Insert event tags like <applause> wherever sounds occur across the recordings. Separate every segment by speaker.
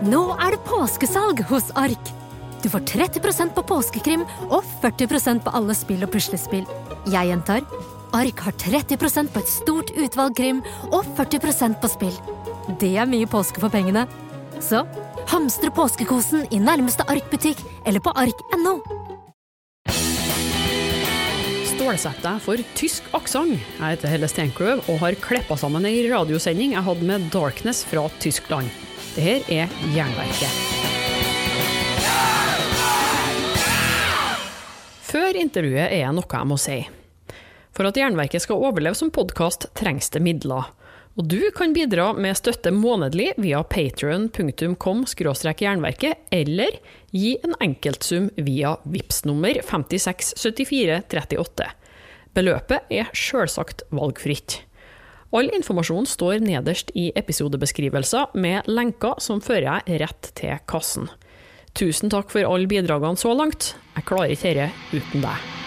Speaker 1: Nå er det påskesalg hos Ark! Du får 30% på påskekrim og 40% på alle spill og puslespill. Jeg gjentar Ark har 30% på et stort utvalg krim og 40% på spill. Det er mye påske for pengene. Så hamstre påskekosen i nærmeste Ark-butikk eller på ark.no.
Speaker 2: Stålsett for tysk aksent. Jeg heter Helle Steinkløv og har kleppa sammen ei radiosending jeg hadde med Darkness fra Tyskland. Det her er Jernverket. Før intervjuet er det noe jeg må si. For at Jernverket skal overleve som podkast, trengs det midler. Og du kan bidra med støtte månedlig via patrion.com jernverket, eller gi en enkeltsum via VIPS nummer 567438. Beløpet er sjølsagt valgfritt. All informasjon står nederst i episodebeskrivelser, med lenker som fører deg rett til kassen. Tusen takk for alle bidragene så langt. Jeg klarer ikke dette uten deg.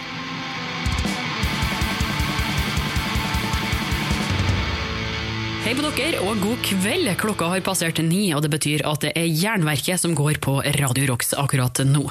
Speaker 2: Hei på dere, og god kveld. Klokka har passert ni, og det betyr at det er Jernverket som går på Radio Rocks akkurat nå.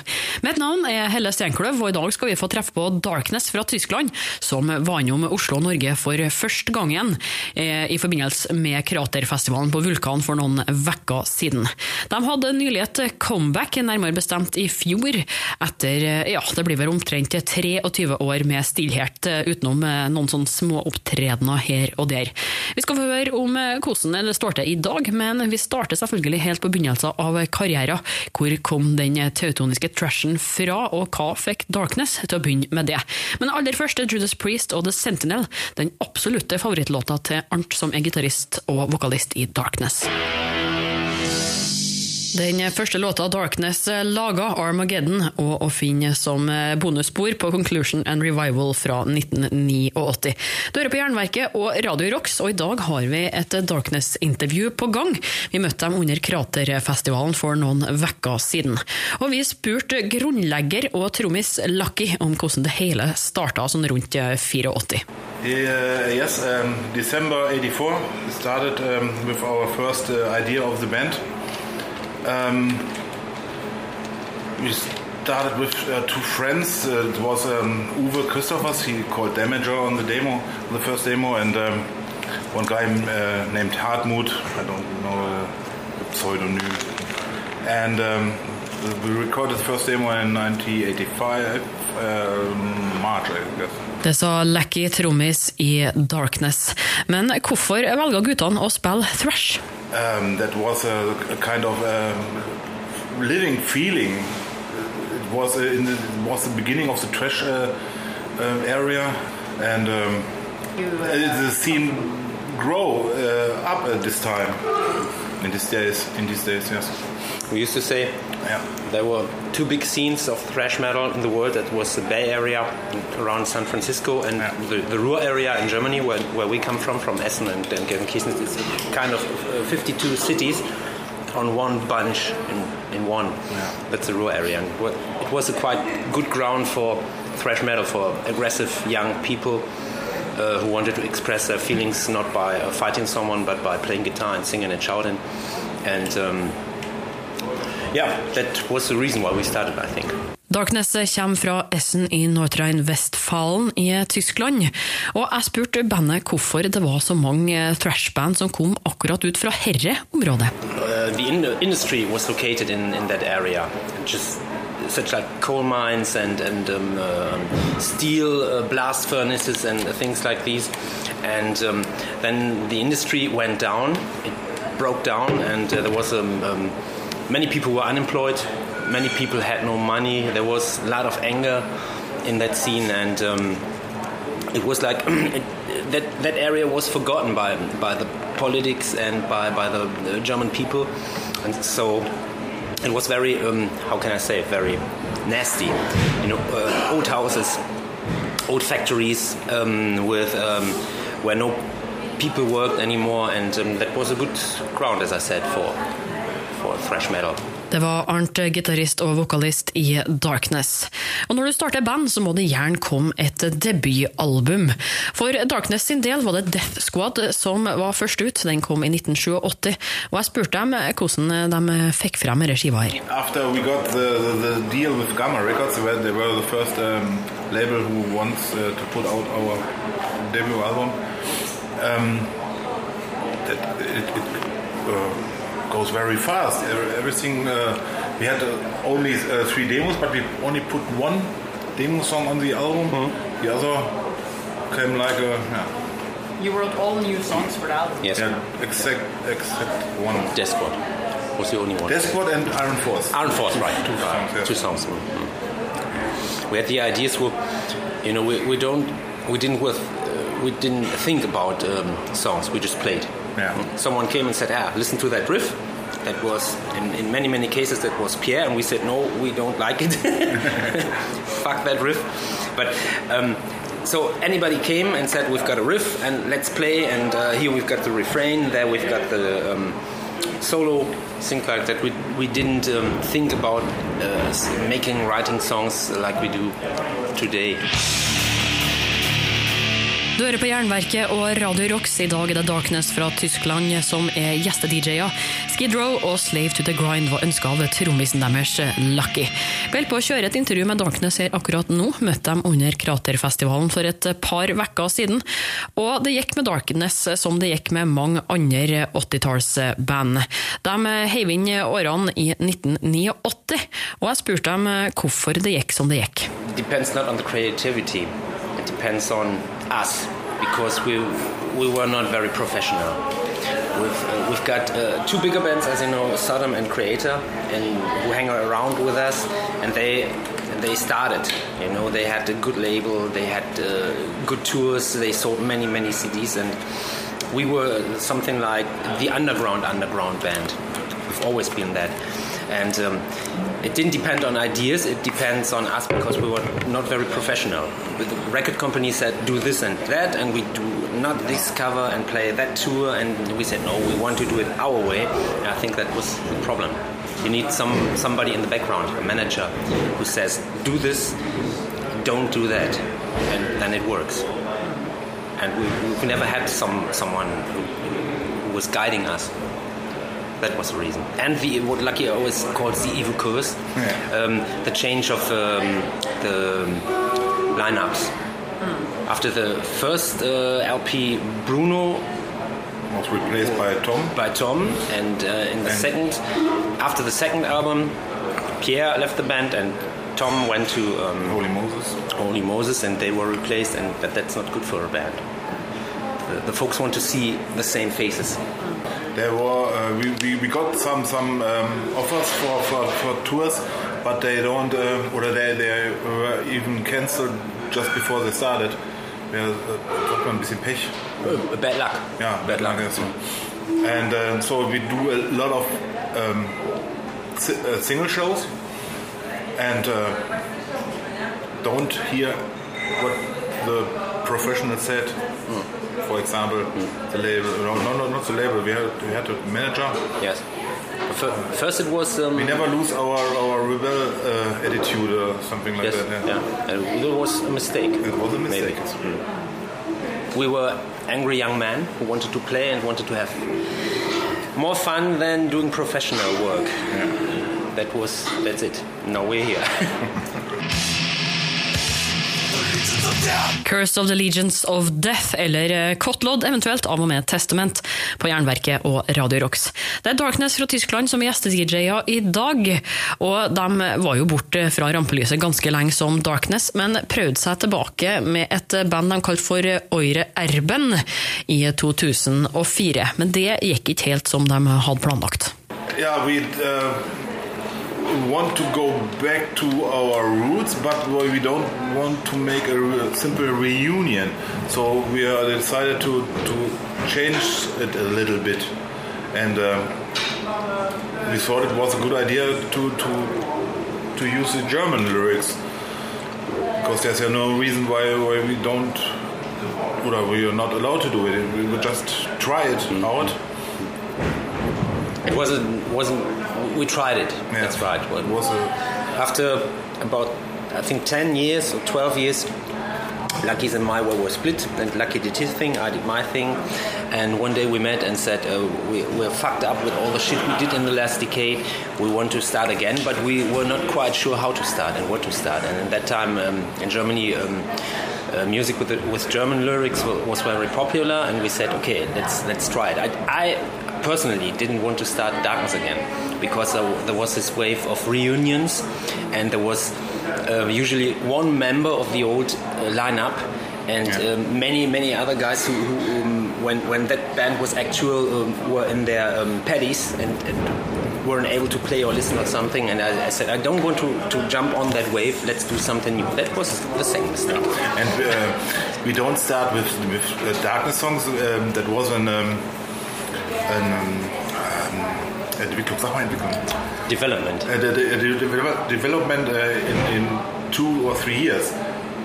Speaker 2: Mitt navn er Helle Steinkløv, og i dag skal vi få treffe på Darkness fra Tyskland, som var innom Oslo og Norge for første gangen eh, i forbindelse med kraterfestivalen på Vulkan for noen uker siden. De hadde nylig et comeback, nærmere bestemt i fjor, etter ja, det blir vel omtrent 23 år med stillhet, eh, utenom eh, noen sånne små opptredener her og der. Vi skal få høre om eh, hvordan det står til i dag, men vi starter selvfølgelig helt på begynnelsen av karrieren. Hvor kom den teutoniske trashen fra, og hva fikk Darkness til å begynne med det? Men aller først er Judas Priest og The Sentinel, den absolutte favorittlåta til Arnt som er gitarist og vokalist i Darkness. Den første låta Darkness laga, Armageddon, og å finne som bonusspor på Conclusion and Revival fra 1989. Du hører på Jernverket og Radio Rocks, og i dag har vi et Darkness-intervju på gang. Vi møtte dem under Kraterfestivalen for noen uker siden. Og vi spurte grunnlegger og trommis Lucky om hvordan det hele starta sånn rundt 84.
Speaker 3: Uh, yes, um, December 84 started um, with our first uh, idea of the band. Um, we started with uh, two friends. Uh, it was um, Uwe Christophers, he called Damager on the demo, on the first demo, and um, one guy uh, named Hartmut, I don't know the pseudonym. And um, we recorded the first demo in 1985, uh, March, I guess.
Speaker 2: Det sa Lucky trommis i Darkness. Men hvorfor velger guttene å spille thrash?
Speaker 3: Um, that was a, a kind of um, living feeling. It was, in the, it was the beginning of the trash uh, uh, area, and um, uh, the scene grow uh, up at this time. In these days, in these days, yes.
Speaker 4: We used to say yeah. there were two big scenes of thrash metal in the world. That was the Bay Area around San Francisco and yeah. the, the Ruhr area in Germany, where, where we come from, from Essen and, and Gelsenkirchen. It's kind of uh, 52 cities on one bunch in, in one. Yeah. That's the Ruhr area. And it was a quite good ground for thrash metal for aggressive young people. Uh, who wanted to express their feelings not by uh, fighting someone but by playing guitar and singing and shouting. And um, yeah, that was the reason why we started, I think.
Speaker 2: Darkness kommer fra Essen i Nordrhein-Westfalen i Tyskland. Og jeg spurte bandet hvorfor det var så mange thrashband som kom akkurat ut fra herre området.
Speaker 4: Uh, the in industry was located in, in that area. Just such like coal mines and, and um, uh, steel uh, blast furnaces and things like these. And um, then the industry went down, it broke down, and uh, there was a um, um many people were unemployed, many people had no money. There was a lot of anger in that scene, and um, it was like <clears throat> that that area was forgotten by by the politics and by by the, the German people, and so it was very um, how can I say very nasty. You know, uh, old houses, old factories um, with um, where no people worked anymore, and um, that was a good ground, as I said, for thrash metal.
Speaker 2: Det var Arnt, gitarist og vokalist i Darkness. Og når du starter band, så må det gjerne komme et debutalbum. For Darkness sin del var det Death Squad som var først ut. Den kom i 1987. Og jeg spurte dem hvordan de fikk frem denne skiva her.
Speaker 3: After we got the, the, the deal with Gamma Records, they were, they were the first um, label who wants uh, to put out our debut album. Um, that it, it uh, goes very fast. Everything uh, we had uh, only uh, three demos, but we only put one demo song on the album.
Speaker 4: Mm-hmm.
Speaker 3: The other came like a yeah.
Speaker 2: You wrote all new songs for the album.
Speaker 4: Yes,
Speaker 3: yeah, except except one.
Speaker 4: Death Squad was the only one.
Speaker 3: Death Squad and Iron Force.
Speaker 4: Iron Force, right?
Speaker 3: Two songs. Yeah.
Speaker 4: Two songs. Mm-hmm. We had the ideas. Were, you know, we, we don't we didn't with uh, we didn't think about um, songs. We just played.
Speaker 3: Yeah.
Speaker 4: Someone came and said, "Ah, listen to that riff." That was in, in many many cases that was Pierre, and we said, "No, we don't like it. <laughs> Fuck that riff." But um, so anybody came and said, "We've got a riff, and let's play." And uh, here we've got the refrain. There we've got the um, solo. Things like that. We we didn't um, think about uh, making writing songs like we do today.
Speaker 2: Du hører på Jernverket og Radio Rocks. I dag er det Darkness fra Tyskland som er gjeste-DJ-er. Skid Row og Slave to the Grind var ønska av trommisen deres, Lucky. Vi holder på å kjøre et intervju med Darkness her akkurat nå. Møtte dem under Kraterfestivalen for et par uker siden. Og det gikk med Darkness som det gikk med mange andre 80-tallsband. De heiv inn årene i 1989, og jeg spurte dem hvorfor det gikk som det gikk.
Speaker 4: Depends not on the creativity. Depends on us because we we were not very professional. We've uh, we've got uh, two bigger bands, as you know, Sodom and Kreator, and who hang around with us, and they they started. You know, they had a good label, they had uh, good tours, they sold many many CDs, and we were something like the underground underground band. We've always been that and um, it didn't depend on ideas. It depends on us because we were not very professional. The record company said do this and that and we do not this cover and play that tour and we said no we want to do it our way. And i think that was the problem. You need some somebody in the background a manager who says do this don't do that and then it works. And we, we've never had some someone who, who was guiding us that was the reason. And the what Lucky always calls the evil curse,
Speaker 3: Yeah.
Speaker 4: um, the change of um, the lineups. After the first uh, LP, Bruno
Speaker 3: Was replaced by Tom.
Speaker 4: by Tom, and uh, in the
Speaker 3: And-
Speaker 4: second, after the second album, Pierre left the band and Tom went to um,
Speaker 3: Holy Moses.
Speaker 4: Holy Moses, and they were replaced, and that, that's not good for a band. The, the folks want to see the same faces.
Speaker 3: There were uh, we, we, we got some some um, offers for, for, for tours, but they don't uh, or they they were even cancelled just before they started. Ja, äh, sagt man ein bisschen Pech.
Speaker 4: Uh, bad luck.
Speaker 3: Yeah,
Speaker 4: bad luck.
Speaker 3: Yes. And uh, so we do a lot of um, uh, single shows and uh, don't hear what the professional said. For example, the label. No, no, no, not the label. We had we had a manager.
Speaker 4: Yes. First, it was. Um,
Speaker 3: We never lose our our rebel uh, attitude or something like
Speaker 4: yes,
Speaker 3: that.
Speaker 4: yeah. Uh, it was a mistake.
Speaker 3: It was a mistake.
Speaker 4: We were angry young men who wanted to play and wanted to have more fun than doing professional work. That was. That's it. Now we're here. <laughs>
Speaker 2: Cursed of the Legions of Death, eller eh, Kotlod, eventuelt av og med Testament, på Jernverket og Radio Rocks. Det er Darkness fra Tyskland som er gjeste-DJ-er i dag, og de var jo borte fra rampelyset ganske lenge som Darkness, men prøvde seg tilbake med et band de kalte for Oire Erben i 2004. Men det gikk ikke helt som de hadde planlagt.
Speaker 3: Yeah, want to go back to our roots, but we don't want to make a simple reunion. So we uh, decided to, to change it a little bit, and uh, we thought it was a good idea to to to use the German lyrics because there's no reason why, why we don't. Or we are not allowed to do it. We will just try it out.
Speaker 4: It wasn't wasn't. We tried it.
Speaker 3: Yeah.
Speaker 4: That's right.
Speaker 3: It was a,
Speaker 4: After about I think ten years or twelve years, Lucky's and my way were split, and Lucky did his thing, I did my thing, and one day we met and said uh, we, we're fucked up with all the shit we did in the last decade. We want to start again, but we were not quite sure how to start and what to start. And at that time um, in Germany. Um, uh, music with, with German lyrics was very popular, and we said, okay, let's let's try it. I, I personally didn't want to start Darkness again because there, was this wave of reunions, and there was uh, usually one member of the old uh, lineup, and
Speaker 3: Yeah.
Speaker 4: um, many many other guys who, who um, when when that band was actual um, were in their um, paddies and, and weren't able to play or listen or something. And I, I said, I don't want to, to jump on that wave. Let's do something new. That was the same mistake.
Speaker 3: and uh, we don't start with with uh, darkness songs. Um, that was an um, an Entwicklung. Sag mal Entwicklung.
Speaker 4: Development.
Speaker 3: Uh, the, the, the development in, in two or three years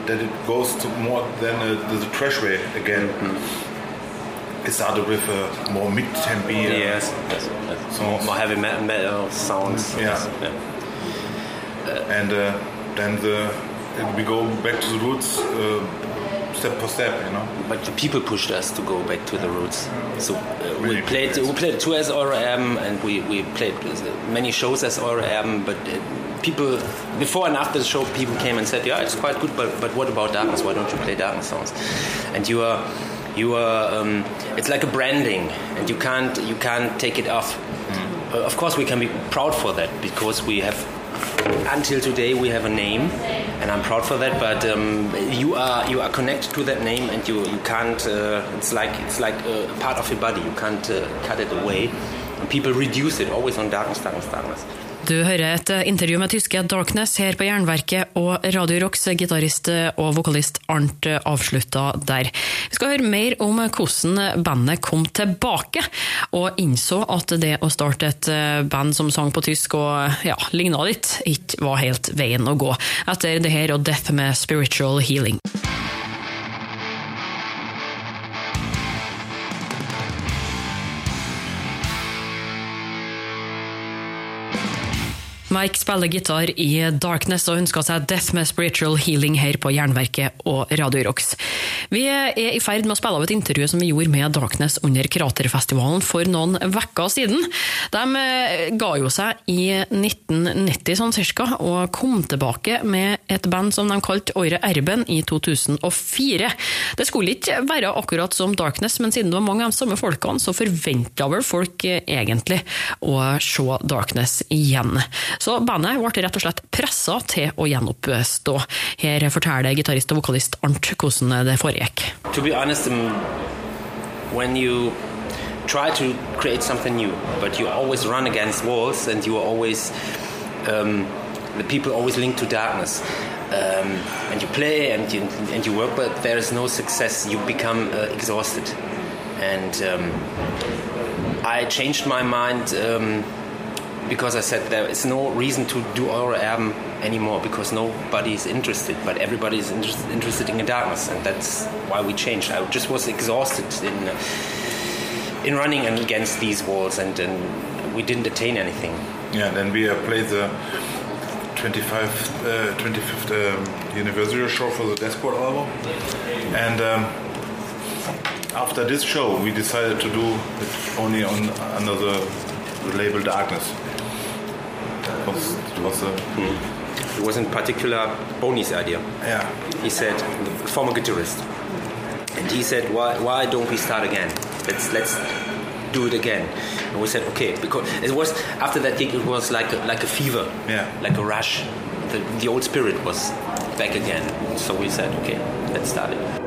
Speaker 3: that it goes to more than uh, the, way again. It started with uh, more mid tempo.
Speaker 4: Yes, yes, yes.
Speaker 3: So-
Speaker 4: more, heavy metal, metal sounds.
Speaker 3: Yeah.
Speaker 4: Yes, yeah.
Speaker 3: and uh, then the we go back to the roots uh, step for step. You know.
Speaker 4: But the people pushed us to go back to the roots. So uh, we
Speaker 3: Really
Speaker 4: played we played two as ORM and we, we played many shows as ORM. But uh, people before and after the show, people came and said, "Yeah, it's quite good, but but what about Darkness? Why don't you play Darkness songs?" And you are you are um, it's like a branding, and you can't you can't take it off. Uh, of course, we can be proud for that because we have until today we have a name and i'm proud for that but um, you are you are connected to that name and you you can't uh, it's like it's like a part of your body. You can't uh, cut it away. And people reduce it always on darkness darkness darkness
Speaker 2: Du hører et eh, intervju med tyske Darkness her på Jernverket, og Radio Rocks gitarist og vokalist Arnt eh, avslutta der. Vi skal høre mer om hvordan bandet kom tilbake, og innså at det å starte et eh, band som sang på tysk og ja, ligna litt, ikke var helt veien å gå. Etter det her og Death med Spiritual Healing. Mike spiller gitar i Darkness og ønsker seg Death med Spiritual Healing her på Jernverket og Radio Rocks. Vi er i ferd med å spille av et intervju som vi gjorde med Darkness under Kraterfestivalen for noen vekker siden. De eh, ga jo seg i 1990 sånn cirka, og kom tilbake med et band som de kalte Eure Erben i 2004. Det skulle ikke være akkurat som Darkness, men siden det var mange av de samme folkene, så forventa vel folk eh, egentlig å se Darkness igjen. Så bandet ble rett og slett pressa til å gjenoppstå. Her forteller gitarist og vokalist Arnt hvordan det foregikk.
Speaker 4: to be honest um, when you try to create something new but you always run against walls and you are always um, the people always link to darkness um, and you play and you, and you work but there is no success you become uh, exhausted and um, I changed my mind um, because I said there is no reason to do our album anymore because nobody is interested, but everybody is interest, interested in the darkness, and that's why we changed. I just was exhausted in uh, in running and against these walls, and, and we didn't attain anything.
Speaker 3: Yeah. Then we played the 25th, uh, 25th um, anniversary show for the Death Squad album, and. Um, after this show, we decided to do it only on under the label Darkness. It was, it was a,
Speaker 4: It was in particular Boney's idea.
Speaker 3: yeah,
Speaker 4: He said, the former guitarist, and he said, why, why don't we start again? Let's let's do it again. And we said, okay, because it was after that gig, it was like a, like a fever,
Speaker 3: Yeah.
Speaker 4: like a rush. The, the old spirit was back again. So we said, okay, let's start it.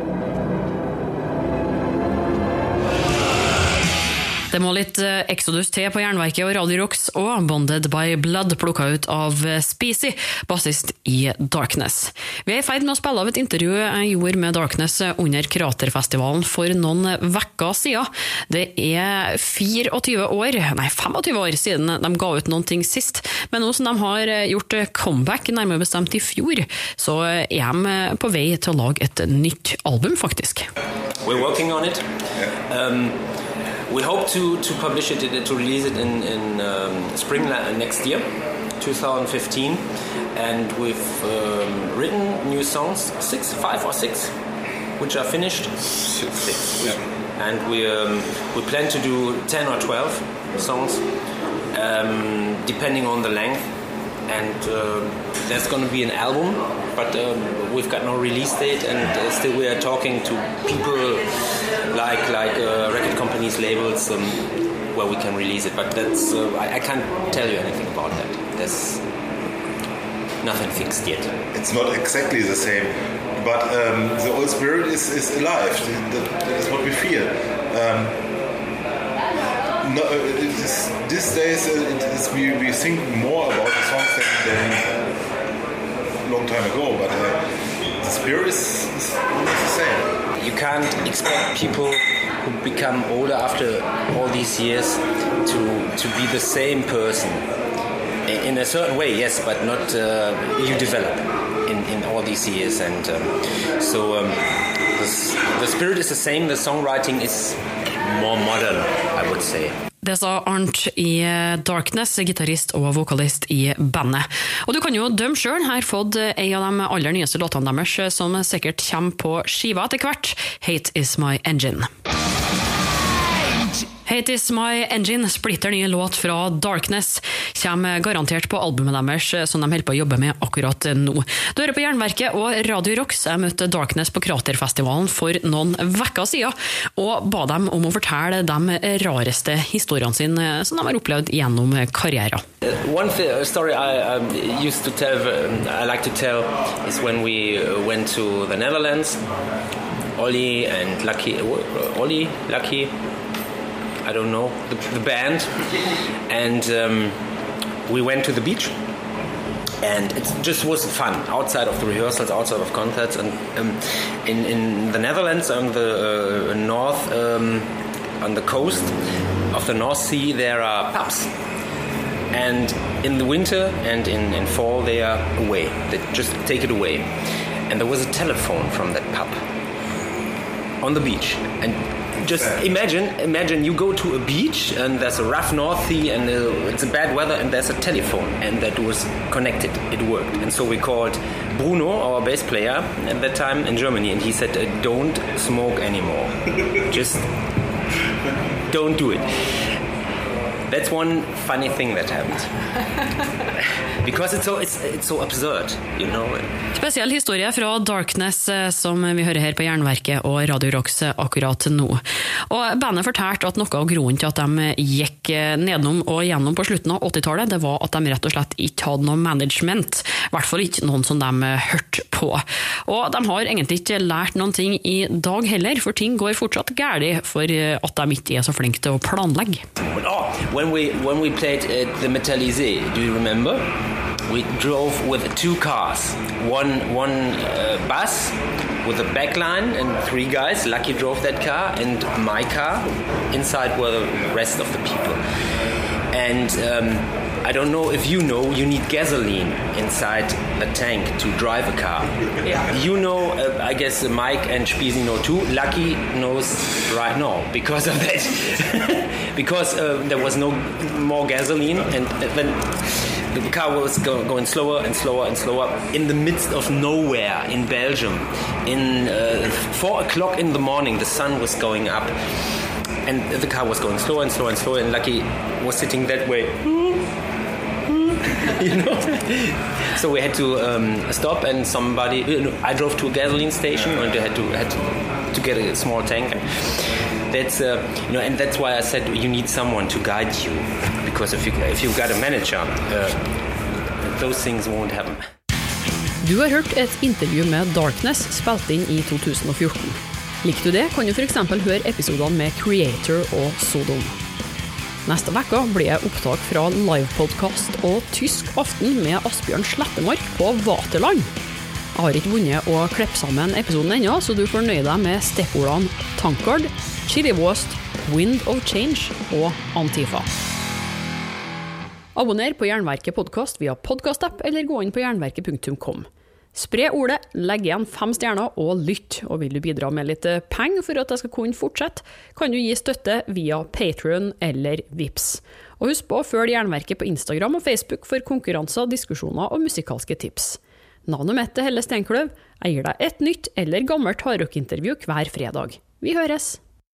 Speaker 2: Det må litt eh, Exodus til på Jernverket og Radio Rocks, og Bonded by Blood plukka ut av eh, Speezy, bassist i Darkness. Vi er i ferd med å spille av et intervju jeg gjorde med Darkness under Kraterfestivalen for noen vekker siden. Det er 24 år, nei 25 år siden de ga ut noen ting sist, men nå som de har eh, gjort comeback, nærmere bestemt i fjor, så er de på vei til å lage et nytt album, faktisk.
Speaker 4: We're working on it. Um, we hope to, to publish it, to release it in, in um, spring next year, 2015. And we've um, written new songs, six, five or six, which are finished.
Speaker 3: Six.
Speaker 4: six. Yeah. And we, um, we plan to do 10 or 12 songs, um, depending on the length. And uh, there's going to be an album, but um, we've got no release date, and uh, still we are talking to people like like uh, record companies, labels, um, where we can release it. But that's uh, I, I, can't tell you anything about that. There's nothing fixed yet.
Speaker 3: It's not exactly the same, but um, the old spirit is, is alive. That, is what we feel. Um, no, is, these days uh, we, we think more about the songs than, than long time ago, but uh, the spirit is, the same.
Speaker 4: You can't expect people who become older after all these years to to be the same person. In a certain way yes but not uh, you develop in, in all these years. And um, so um, the, the spirit is the same. The songwriting is more modern i would say
Speaker 2: Det sa Arnt i Darkness, gitarist og vokalist i bandet. Og du kan jo dømme sjøl, her fått ei av de aller nyeste låtene deres, som sikkert kommer på skiva etter hvert, Hate Is My Engine. Hate Is My Engine, splitter nye låt fra Darkness, kommer garantert på albumet deres som de holder på å jobbe med akkurat nå. Du hører på Jernverket og Radio Rocks. Jeg møtte Darkness på Kraterfestivalen for noen uker siden, og ba dem om å fortelle de rareste historiene sine som de har opplevd gjennom karrieren.
Speaker 4: One story I um, used to tell, I like to tell, is when we went the Netherlands. Ollie and Lucky, Ollie, Lucky, I don't know the, the band, and um, we went to the beach. And it just was fun outside of the rehearsals, outside of concerts, and um, in in the Netherlands on the uh, north, um, on the coast of the North Sea, there are pubs. And in the winter and in, in fall they are away. They just take it away. And there was a telephone from that pub on the beach. And just imagine imagine you go to a beach and there's a rough north sea and uh, it's a bad weather and there's a telephone and that was connected. It worked. And so we called bruno our bass player at that time in germany. And he said uh, don't smoke anymore. Just don't do it that's one funny thing that happened. <laughs> Because it's so, it's, it's so absurd, you know.
Speaker 2: Spesiell historie fra Darkness, eh, som vi hører her på Jernverket og Radio Rocks eh, akkurat nå. Og Bandet fortalte at noe av grunnen til at de gikk eh, nedom og gjennom på slutten av 80-tallet, det var at de rett og slett ikke hadde noe management. I hvert fall ikke noen som de hørte på. Og de har egentlig ikke lært noen ting i dag heller, for ting går fortsatt galt for at de ikke er så flinke til å planlegge.
Speaker 4: Oh, when we when we played at the Metallizé, do you remember? We drove with two cars, one one uh, bus with a backline and three guys. Lucky drove that car, and my car. Inside were the rest of the people, and. Um, I don't know if you know, you need gasoline inside a tank to drive a car. Yeah. You know, uh, I guess Mike and Spisi know too. Lucky knows right now because of that. <laughs> because uh, there was no more gasoline, and then the car was go going slower and slower and slower in the midst of nowhere in Belgium. In uh, four o'clock in the morning, the sun was going up, and the car was going slower and slower and slower. And Lucky was sitting that way <laughs> you know. so we had to um, stop, and somebody. You know, I drove to a gasoline station, and I had to had to, to get a small tank. And that's uh, you know, and that's why I said you need someone to guide you, because if you if you've got a manager, uh, those things won't happen.
Speaker 2: Du har hørt et intervju med Darkness spilt inn i 2014. Liker du det, kan du f.eks. høre episodene med Creator og Sodom. Neste uke blir det opptak fra livepodkast og Tysk aften med Asbjørn Slettemark på Vaterland. Jeg har ikke vunnet å klippe sammen episoden ennå, så du får nøye deg med stikkordene Tankard, chiliwast, Wind of Change og Antifa. Abonner på Jernverket podkast via podkastapp, eller gå inn på jernverket.kom.
Speaker 5: Spre ordet, legg igjen fem stjerner og lytt. Og vil du bidra med litt eh, penger for at jeg skal kunne fortsette, kan du gi støtte via Patrion eller Vips. Og husk på å følge Jernverket på Instagram og Facebook for konkurranser, diskusjoner og musikalske tips. Navnet mitt er Helle Steinkløv. Jeg gir deg et nytt eller gammelt hardrockintervju hver fredag. Vi høres!